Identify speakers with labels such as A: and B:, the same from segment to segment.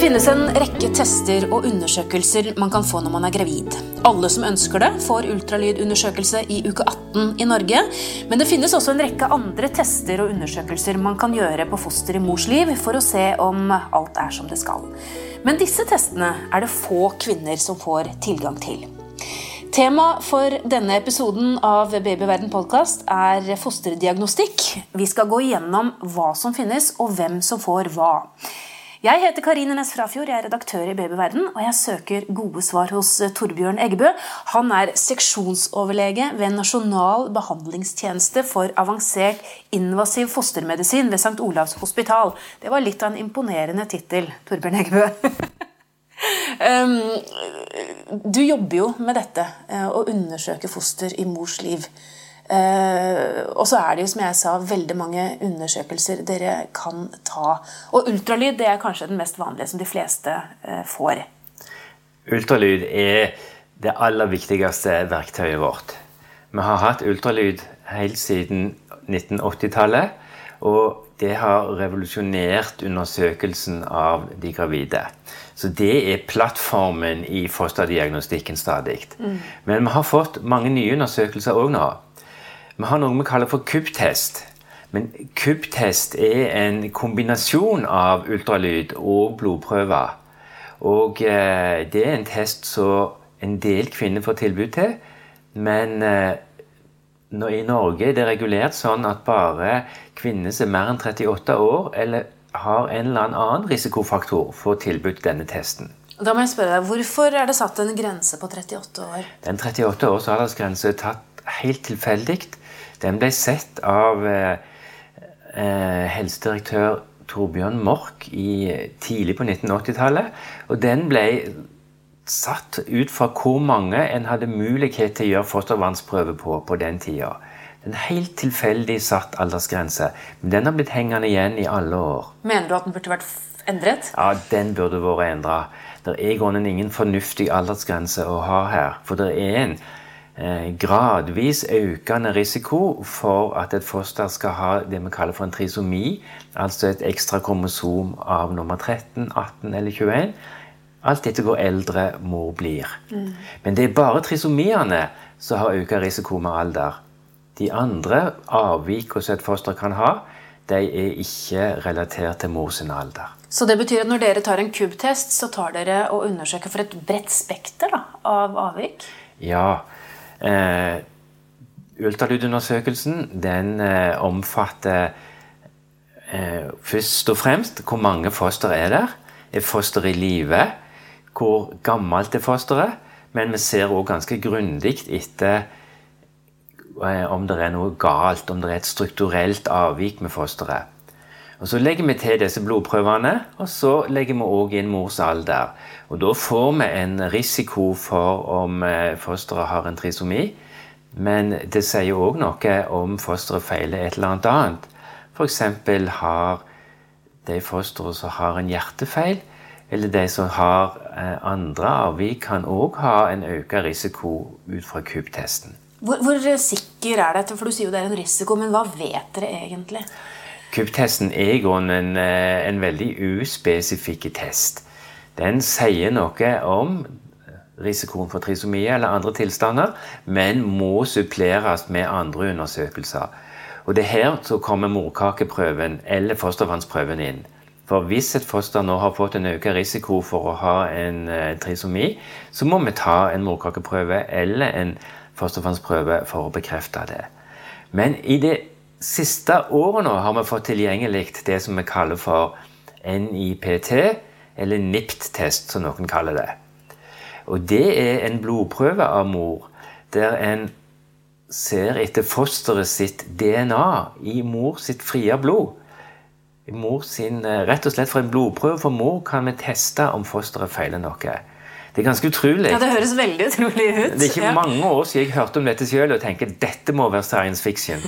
A: finnes en rekke tester og undersøkelser man kan få når man er gravid. Alle som ønsker det, får ultralydundersøkelse i uke 18 i Norge. Men det finnes også en rekke andre tester og undersøkelser man kan gjøre på foster i mors liv for å se om alt er som det skal. Men disse testene er det få kvinner som får tilgang til. Tema for denne episoden av Babyverden podkast er fosterdiagnostikk. Vi skal gå igjennom hva som finnes, og hvem som får hva. Jeg heter Karine Næss Frafjord, jeg er redaktør i Babyverden, og jeg søker gode svar hos Torbjørn Eggebø. Han er seksjonsoverlege ved Nasjonal behandlingstjeneste for avansert invasiv fostermedisin ved St. Olavs hospital. Det var litt av en imponerende tittel, Torbjørn Eggebø. Du jobber jo med dette, eh, å undersøke foster i mors liv. Uh, og så er det jo, som jeg sa, veldig mange undersøkelser dere kan ta. Og ultralyd det er kanskje den mest vanlige som de fleste uh, får.
B: Ultralyd er det aller viktigste verktøyet vårt. Vi har hatt ultralyd helt siden 1980-tallet. Og det har revolusjonert undersøkelsen av de gravide. Så det er plattformen i fosterdiagnostikken stadig. Mm. Men vi har fått mange nye undersøkelser òg nå. Vi har noe vi kaller for KUB-test. Men KUB-test er en kombinasjon av ultralyd og blodprøver. Og eh, det er en test som en del kvinner får tilbud til. Men eh, i Norge er det regulert sånn at bare kvinner som er mer enn 38 år eller har en eller annen risikofaktor, får tilbudt denne testen.
A: Da må jeg spørre deg, Hvorfor er det satt en grense på 38 år?
B: Den 38 års aldersgrense er tatt helt tilfeldig. Den ble sett av eh, eh, helsedirektør Torbjørn Mork i, tidlig på 1980-tallet. Og den ble satt ut fra hvor mange en hadde mulighet til å gjøre fostervannsprøve på på den tida. En helt tilfeldig satt aldersgrense. Men den har blitt hengende igjen i alle år.
A: Mener du at den burde vært endret?
B: Ja, den burde vært endra. Det er i grunnen ingen fornuftig aldersgrense å ha her. For det er en gradvis økende risiko for at et foster skal ha det vi kaller for en trisomi, altså et ekstra kromosom av nummer 13, 18 eller 21. Alt etter hvor eldre mor blir. Mm. Men det er bare trisomiene som har økt risiko med alder. De andre avvikene som et foster kan ha, de er ikke relatert til mors alder.
A: Så det betyr at når dere tar en KUB-test, så tar dere og undersøker for et bredt spekter da, av avvik?
B: Ja. Eh, ultralydundersøkelsen den eh, omfatter eh, først og fremst hvor mange foster er der. Er fosteret i live? Hvor gammelt er fosteret? Men vi ser òg ganske grundig etter Eh, om det er noe galt, om det er et strukturelt avvik med fosteret. Og Så legger vi til disse blodprøvene, og så legger vi òg inn mors alder. Og Da får vi en risiko for om eh, fosteret har en trisomi. Men det sier òg noe om fosteret feiler et eller annet annet. F.eks. har de fostrene som har en hjertefeil, eller de som har eh, andre avvik, kan òg ha en økt risiko ut fra KUB-testen.
A: Hvor, hvor, sikker er dette? For du sier jo det er en risiko, men hva vet dere egentlig?
B: KUB-testen er i grunnen en, eh, en veldig uspesifikk test. Den sier noe om risikoen for trisomi eller andre tilstander, men må suppleres med andre undersøkelser. Og Det er her så kommer morkakeprøven eller fostervannsprøven inn. For hvis et foster nå har fått en økt risiko for å ha en eh, trisomi, så må vi ta en morkakeprøve eller en fostervannsprøve for å bekrefte det. Men i det siste årene har vi fått tilgjengelig det som vi kaller for NIPT, eller NIPT-test, som noen kaller det. Og det er en blodprøve av mor der en ser etter fosteret sitt DNA i mor sitt frie blod. Sin, eh, rett og slett For en blodprøve for mor kan vi teste om fosteret feiler noe. Det er ganske utrolig.
A: Ja, Det høres veldig utrolig ut.
B: Det er ikke ja. mange år siden jeg hørte om dette selv og tenkte dette må være science fiction.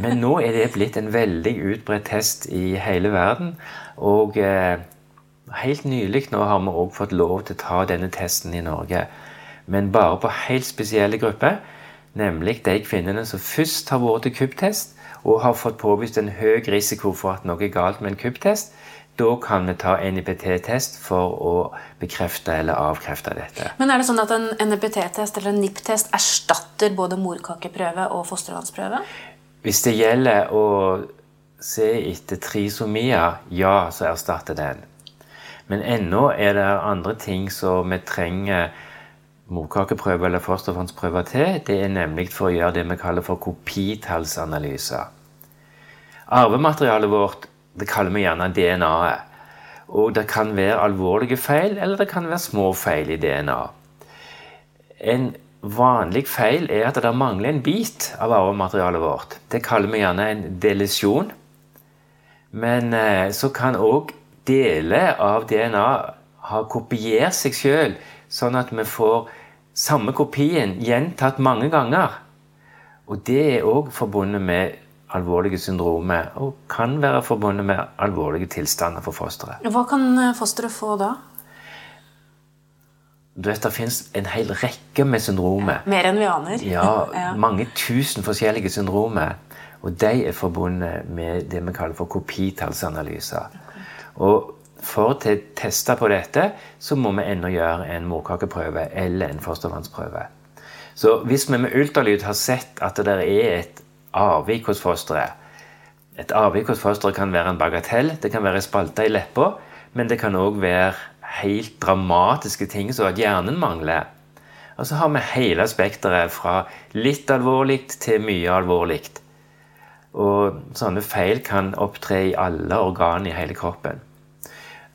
B: Men nå er det blitt en veldig utbredt test i hele verden. Og eh, helt nylig nå har vi òg fått lov til å ta denne testen i Norge. Men bare på helt spesielle grupper. Nemlig de kvinnene som først har vært til KUB-test og har fått påvist en høy risiko for at noe er galt med en KUB-test. Da kan vi ta NIPT-test for å bekrefte eller avkrefte dette.
A: Men er det sånn at en NIPT-test eller en NIPT-test erstatter både morkakeprøve og fostervannsprøve?
B: Hvis det gjelder å se etter trisomia, ja, så erstatter den. Men ennå er det andre ting som vi trenger morkakeprøve eller fostervannsprøve til. Det er nemlig for å gjøre det vi kaller for kopitallsanalyser. Arvematerialet vårt det kaller vi gjerne DNA-et. Og det kan være alvorlige feil, eller det kan være små feil i DNA. En vanlig feil er at det mangler en bit av arvematerialet vårt. Det kaller vi gjerne en delisjon. Men eh, så kan òg deler av DNA ha kopiert seg sjøl, sånn at vi får samme kopien gjentatt mange ganger. Og det er òg forbundet med alvorlige syndromer, og kan være forbundet med alvorlige tilstander for fosteret.
A: Hva kan eh, fosteret få da?
B: Du vet, Det fins en hel rekke med syndromer.
A: Ja, mer enn vi aner.
B: Ja, ja, Mange tusen forskjellige syndromer. Og de er forbundet med det vi kaller for kopitallsanalyser. Og for å teste på dette, så må vi ennå gjøre en morkakeprøve eller en fostervannsprøve. Så hvis vi med ultralyd har sett at det er et avvik hos fosteret Et avvik hos fosteret kan være en bagatell, det kan være spalter i leppa, men det kan òg være helt dramatiske ting som at hjernen mangler. Og så har vi hele spekteret fra litt alvorlig til mye alvorlig. Og sånne feil kan opptre i alle organer i hele kroppen.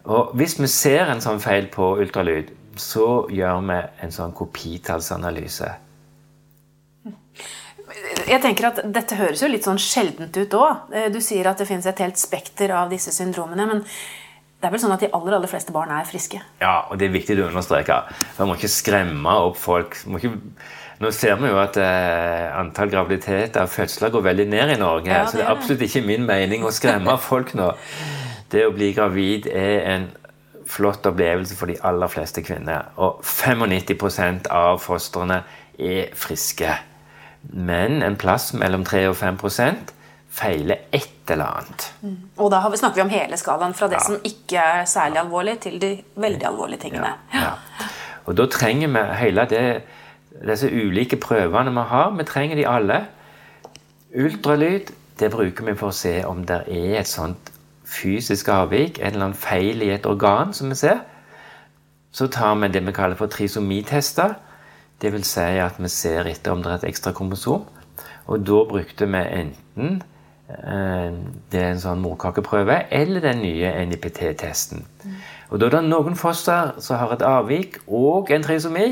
B: Og hvis vi ser en sånn feil på ultralyd, så gjør vi en sånn kopitallsanalyse.
A: Jeg tenker at Dette høres jo litt sånn sjeldent ut òg. Eh, du sier at det finnes et helt spekter av disse syndromene. men det er vel sånn at De aller aller fleste barn er friske?
B: Ja, og det er viktig å understreke. Man må ikke skremme opp folk. Ikke... Nå ser vi jo at eh, antall graviditeter og fødsler går veldig ned i Norge. Ja, det så det er absolutt ikke min mening å skremme folk nå. Det å bli gravid er en flott opplevelse for de aller fleste kvinner. Og 95% av fostrene er friske. Men en plass mellom 3 og 5 feiler et eller annet.
A: Mm. Og da snakker vi om hele skalaen, fra det ja. som ikke er særlig alvorlig, til de veldig alvorlige tingene.
B: Ja. ja. Og da trenger vi hele det, disse ulike prøvene vi har. Vi trenger de alle. Ultralyd det bruker vi for å se om det er et sånt fysisk avvik, en eller annen feil i et organ, som vi ser. Så tar vi det vi kaller for trisomitester. Det vil si at vi ser etter om det er et ekstra kromosom. Og da brukte vi enten eh, det er en sånn morkakeprøve eller den nye NIPT-testen. Og Da er det noen foster som har et avvik og en trisomi.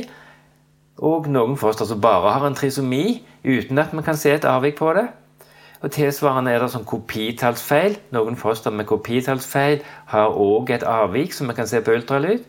B: Og noen foster som bare har en trisomi uten at vi kan se et avvik på det. Og Tilsvarende er det sånn kopitallsfeil. Noen foster med kopitallsfeil har òg et avvik som vi kan se på ultralyd.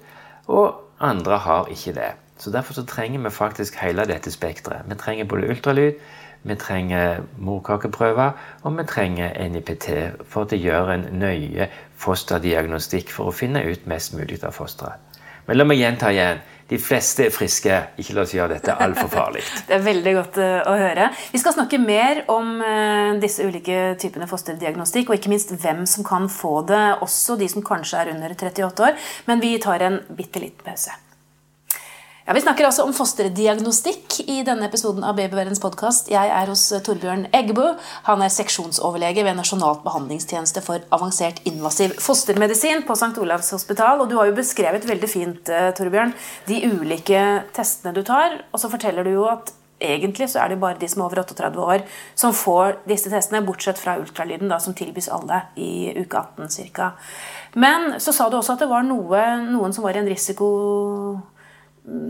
B: Og andre har ikke det. Så Derfor så trenger vi faktisk hele dette spekteret. Vi trenger både ultralyd, vi trenger morkakeprøver, og vi trenger NIPT for å gjøre en nøye fosterdiagnostikk for å finne ut mest mulig av fosteret. Men la meg gjenta igjen. De fleste er friske. Ikke la oss gjøre dette altfor farlig.
A: Det er veldig godt eh, å høre. Vi skal snakke mer om eh, disse ulike typene fosterdiagnostikk, og ikke minst hvem som kan få det, også de som kanskje er under 38 år. Men vi tar en bitte liten pause. Ja, Vi snakker altså om fosterdiagnostikk i denne episoden av Babyverdens podkast. Jeg er hos eh, Torbjørn Eggebø. Han er seksjonsoverlege ved Nasjonalt behandlingstjeneste for avansert invasiv fostermedisin på St. Olavs hospital. Og du har jo beskrevet veldig fint eh, Torbjørn, de ulike testene du tar. Og så forteller du jo at egentlig så er det bare de som er over 38 år, som får disse testene, bortsett fra ultralyden, da, som tilbys alle i uke 18 ca. Men så sa du også at det var noe, noen som var i en risiko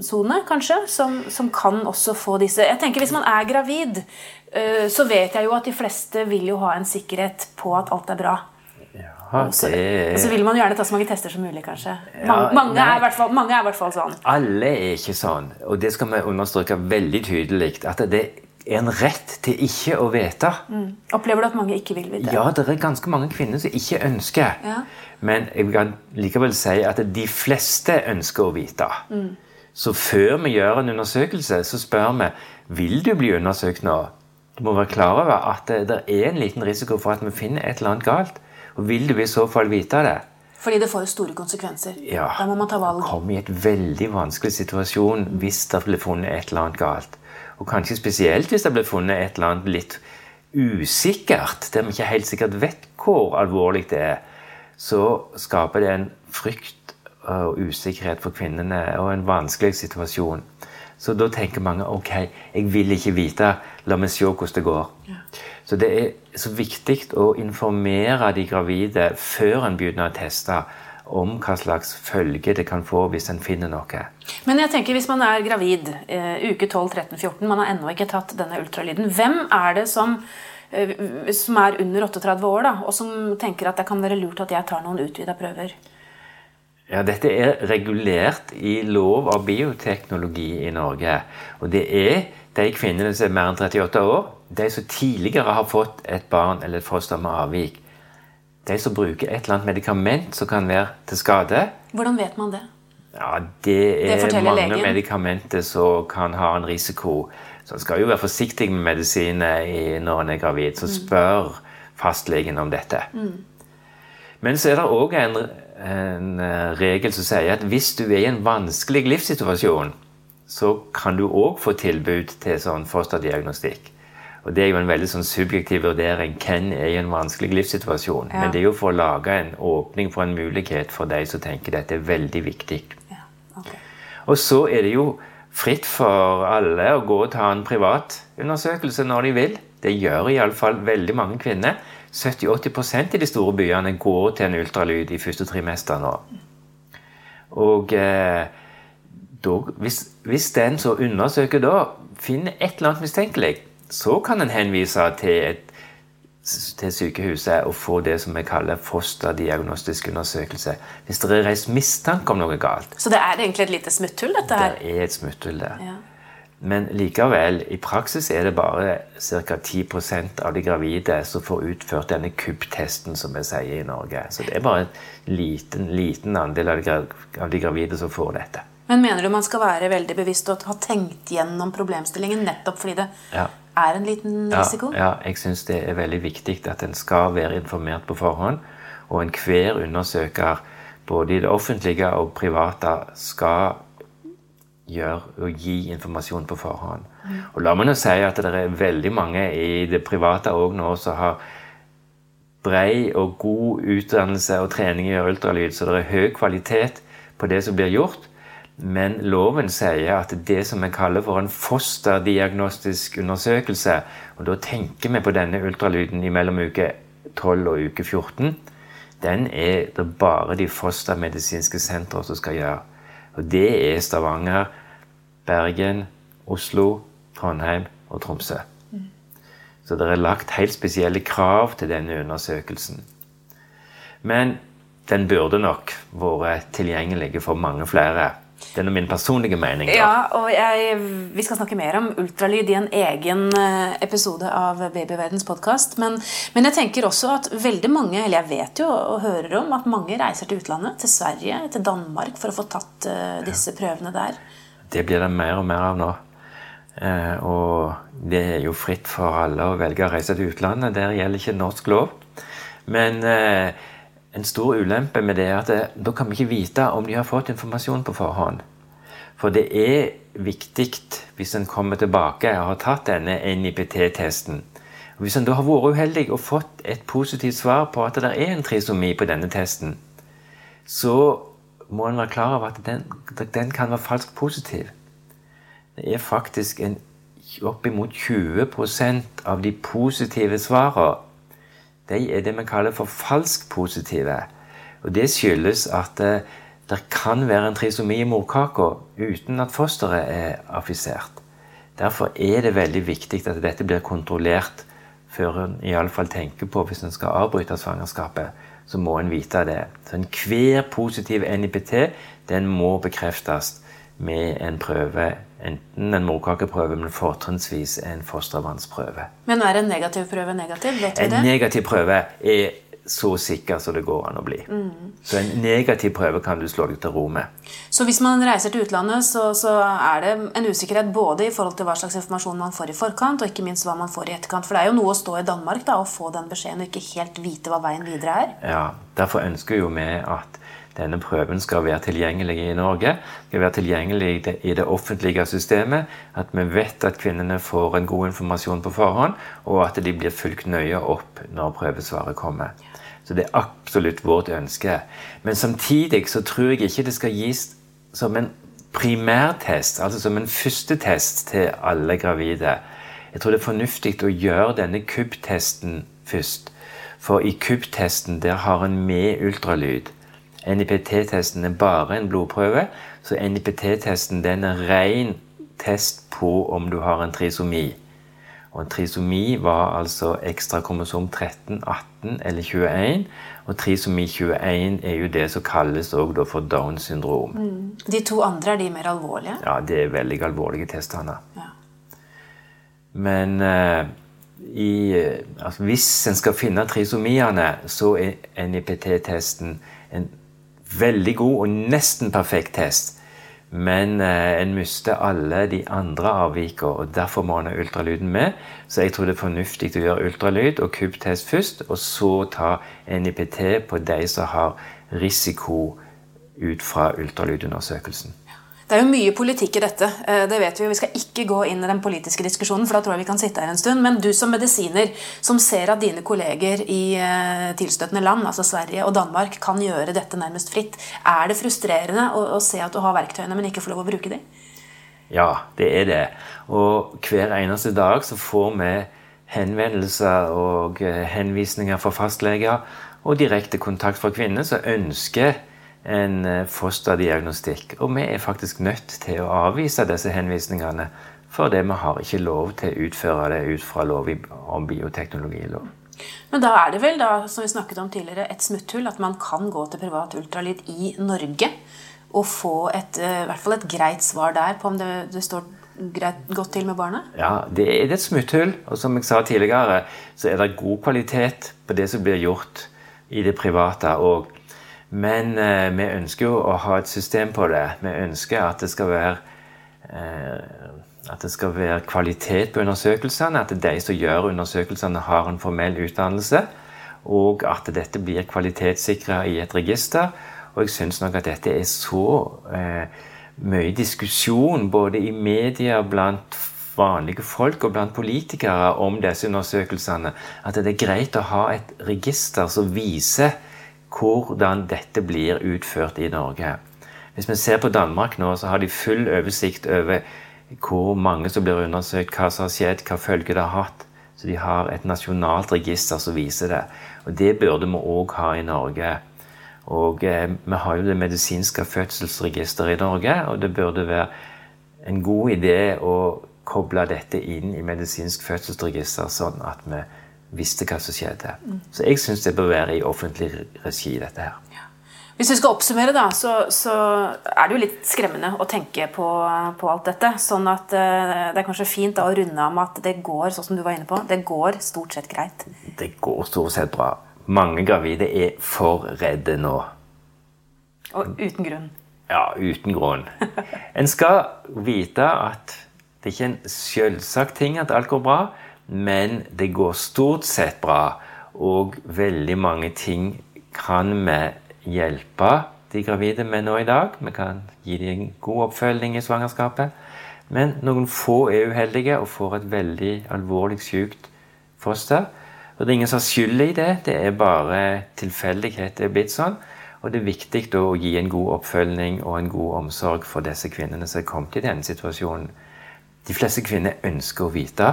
A: sone, kanskje, som, som, kan også få disse Jeg tenker Hvis man er gravid, uh, så vet jeg jo at de fleste vil jo ha en sikkerhet på at alt er bra. Ja, det... Og så vil man gjerne ta så mange tester som mulig, kanskje. Mange, ja, mange, er, hvert fall, mange er i hvert fall sånn.
B: Alle er ikke sånn. Og det skal vi understreke veldig tydelig. At det er en rett til ikke å vite. Mm.
A: Opplever du at mange ikke vil vite?
B: Ja, det er ganske mange kvinner som ikke ønsker. Ja. Men jeg kan likevel si at de fleste ønsker å vite. Mm. Så før vi gjør en undersøkelse, så spør vi vil du bli undersøkt nå. Du må være klar over at det, er en liten risiko for at vi finner et eller annet galt. Og vil du i så fall vite det?
A: Fordi det får jo store konsekvenser.
B: Ja,
A: Da må man ta valg.
B: Komme i et veldig vanskelig situasjon hvis det blir funnet et eller annet galt. Og kanskje spesielt hvis det blir funnet et eller annet litt usikkert, der vi ikke helt sikkert vet hvor alvorlig det er, så skaper det en frykt og usikkerhet for kvinnene og en vanskelig situasjon. Så da tenker mange ok, jeg vil ikke vite, la meg se hvordan det går. Så det er så viktig å informere de gravide før en begynner å teste om hva slags følge det kan få hvis en finner noe.
A: Men jeg tenker hvis man er gravid, eh, uke 12, 13, 14, man har ennå ikke tatt denne ultralyden, hvem er det som, eh, som er under 38 år, da, og som tenker at det kan være lurt at jeg tar noen utvida prøver?
B: Ja, Dette er regulert i lov av bioteknologi i Norge. Og det er de kvinnene som er mer enn 38 år, de som tidligere har fått et barn eller et foster med avvik. De som bruker et eller annet medikament som kan være til skade.
A: Hvordan vet man det?
B: Ja, Det er
A: det
B: mange
A: legen.
B: medikamenter som kan ha en risiko. Så en skal jo være forsiktig med medisiner når en er gravid. Så spør fastlegen om dette. Men så er det òg en, en eh, regel som sier at hvis du er i en vanskelig livssituasjon, så kan du òg få tilbud til sånn fosterdiagnostikk. Og Det er jo en veldig sånn subjektiv vurdering. Hvem er i en vanskelig livssituasjon?
A: Ja.
B: Men det er jo for å lage en åpning for en mulighet for de som tenker dette er veldig viktig.
A: Ja, Okay.
B: Og så er det jo fritt for alle å gå og ta en privat undersøkelse når de vil. Det gjør iallfall veldig mange kvinner. 70-80 i de store byene går til en ultralyd i første trimester nå. Og eh, da, hvis, hvis den som undersøker da finner et eller annet mistenkelig, så kan en henvise til, et, til sykehuset og få det som vi kaller fosterdiagnostisk undersøkelse. Hvis det er reist mistanke om noe galt.
A: Så det er egentlig et lite smutthull, dette her?
B: Det er et smutthull der.
A: Ja.
B: Men likevel, i praksis er det bare ca. 10% av de gravide som får utført denne KUB-testen, som vi sier i Norge. Så det er bare en liten, liten andel av de, gra- av de gravide som får dette.
A: Men mener du man skal være veldig bevisst og ha tenkt gjennom problemstillingen nettopp fordi det
B: Ja.
A: er en liten
B: Ja,
A: risiko?
B: ja, jeg syns det er veldig viktig at en skal være informert på forhånd. Og enhver undersøker, både i det offentlige og private, skal gjøre og gi informasjon på forhånd. Og la meg nå si at det er veldig mange i det private òg nå som har brei og god utdannelse og trening i ultralyd, så det er høy kvalitet på det som blir gjort. Men loven sier at det som vi kaller for en fosterdiagnostisk undersøkelse, og da tenker vi på denne ultralyden mellom uke 12 og uke 14, den er det bare de fostermedisinske sentre som skal gjøre. Og det er Stavanger, Bergen, Oslo, Trondheim og Tromsø. Så det er lagt helt spesielle krav til denne undersøkelsen. Men den burde nok vært tilgjengelig for mange flere. Det er min personlige mening. da.
A: Ja, og jeg, Vi skal snakke mer om ultralyd i en egen eh, episode av Babyverdens podkast. Men, men jeg tenker også at veldig mange, eller jeg vet jo og hører om, at mange reiser til utlandet. Til Sverige, til Danmark, for å få tatt uh, disse prøvene der.
B: Det blir det mer og mer av nå. Eh, og det er jo fritt for alle å velge å reise til utlandet. Der gjelder ikke norsk lov. Men eh, en stor ulempe med det er at eh, da kan vi ikke vite om de har fått informasjon på forhånd. For det er viktig hvis en kommer tilbake og har tatt denne NIPT-testen. Hvis en da har vært uheldig og fått et positivt svar på at det er en trisomi på denne testen, så må en være klar over at den, den kan være falsk positiv. Det er faktisk en oppimot 20% av de positive svarene de er det vi kaller for falsk positive. Og Det skyldes at det, det kan være en trisomi i morkaka uten at fosteret er affisert. Derfor er det veldig viktig at dette blir kontrollert før en iallfall tenker på hvis en skal avbryte svangerskapet. Så må en vite det. Så Enhver positiv NIPT den må bekreftes med en prøve, enten en morkakeprøve, men fortrinnsvis en fostervannsprøve.
A: Men er en negativ prøve negativ? Vet vi
B: En negativ prøve er så sikker som det går an å bli. Så en negativ prøve kan du slå deg til ro med.
A: Så hvis man reiser til utlandet, så, så, er det en usikkerhet både i forhold til hva slags informasjon man får i forkant, og ikke minst hva man får i etterkant. For det er jo noe å stå i Danmark da, og få den beskjeden og ikke helt vite hva veien videre er.
B: Ja, Derfor ønsker jo vi at denne prøven skal være tilgjengelig i Norge, skal være tilgjengelig i det offentlige systemet. At vi vet at kvinnene får en god informasjon på forhånd, og at de blir fulgt nøye opp når prøvesvaret kommer. Så det er absolutt vårt ønske. Men samtidig så tror jeg ikke det skal gis som en primærtest, altså som en første test til alle gravide. Jeg tror det er fornuftig å gjøre denne KUB-testen først. For i KUB-testen der har en med ultralyd. NIPT-testen er bare en blodprøve, så NIPT-testen den er ren test på om du har en trisomi. Og en trisomi var altså ekstrakromosom 13, 18 eller 21. Og trisomi 21 er jo det som kalles for Downs syndrom. Mm.
A: De to andre er de mer alvorlige?
B: Ja, det er veldig alvorlige tester. Ja. Men uh, i, altså, hvis en skal finne trisomiene, så er NIPT-testen en veldig god og nesten perfekt test. Men eh, en mister alle de andre avvikene, og derfor må en ha ultralyden med. Så jeg tror det er fornuftig å gjøre ultralyd og KUB-test først, og så ta NIPT på de som har risiko ut fra ultralydundersøkelsen.
A: Det er jo mye politikk i dette. Eh, det vet Vi Vi skal ikke gå inn i den politiske diskusjonen, for da tror jeg vi kan sitte her en stund. Men du som medisiner, som ser at dine kolleger i eh, tilstøtende land, altså Sverige og Danmark, kan gjøre dette nærmest fritt, er det frustrerende å, å se at du har verktøyene, men ikke får lov å bruke dem?
B: Ja, det er det. Og hver eneste dag så får vi henvendelser og eh, henvisninger fra fastleger og direkte kontakt fra kvinner som ønsker en eh, fosterdiagnostikk. Og vi er faktisk nødt til å avvise disse henvisningene, fordi vi har ikke lov til å utføre det ut fra lov om bioteknologilov.
A: Men da er det vel, da, som vi snakket om tidligere, et smutthull at man kan gå til privat ultralyd i Norge og få et, eh, i hvert fall et greit svar der på om det, det står greit, godt til med barnet?
B: Ja, det er et smutthull. Og som jeg sa tidligere, så er det god kvalitet på det som blir gjort i det private. Og men eh, vi ønsker jo å ha et system på det. Vi ønsker at det skal være eh, at det skal være kvalitet på undersøkelsene, at de som gjør undersøkelsene, har en formell utdannelse. Og at dette blir kvalitetssikra i et register. Og jeg syns nok at dette er så eh, mye diskusjon både i media, blant vanlige folk og blant politikere om disse undersøkelsene, at det er greit å ha et register som viser hvordan dette blir utført i Norge. Hvis vi ser på Danmark nå, så har de full oversikt over hvor mange som blir undersøkt, hva som har skjedd, hva følger det har hatt. Så de har et nasjonalt register som viser det. Og det burde vi òg ha i Norge. Og eh, vi har jo det medisinske fødselsregisteret i Norge, og det burde være en god idé å koble dette inn i medisinsk fødselsregister, sånn at vi visste hva som skjedde. Mm. Så jeg syns det bør være i offentlig regi, dette her. Ja.
A: Hvis vi skal oppsummere, da, så, så, er det jo litt skremmende å tenke på, på alt dette. Sånn at uh, det er kanskje fint da, å runde av med at det går sånn som du var inne på, det går stort sett greit.
B: Det går stort sett bra. Mange gravide er for redde nå.
A: Og uten grunn?
B: Ja, uten grunn. En skal vite at det ikke er en selvsagt ting at alt går bra. Men det går stort sett bra, og veldig mange ting kan vi hjelpe de gravide med nå i dag. Vi kan gi dem en god oppfølging i svangerskapet. Men noen få er uheldige og får et veldig alvorlig sykt foster. Og det er ingen som har skyld i det, det er bare tilfeldighet det er blitt sånn. Og det er viktig da, å gi en god oppfølging og en god omsorg for disse kvinnene som er kommet i denne situasjonen. De fleste kvinner ønsker å vite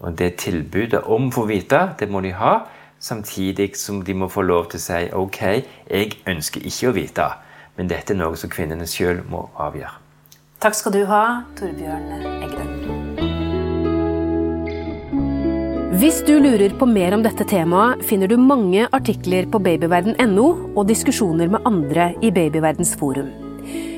B: og det tilbudet om å få vite, det må de ha. Samtidig som de må få lov til å si ok, jeg ønsker ikke å vite. Men dette er noe som kvinnene sjøl må avgjøre.
A: Takk skal du ha, Torbjørn Eggen. Hvis du lurer på mer om dette temaet, finner du mange artikler på babyverden.no og diskusjoner med andre i Babyverdens forum.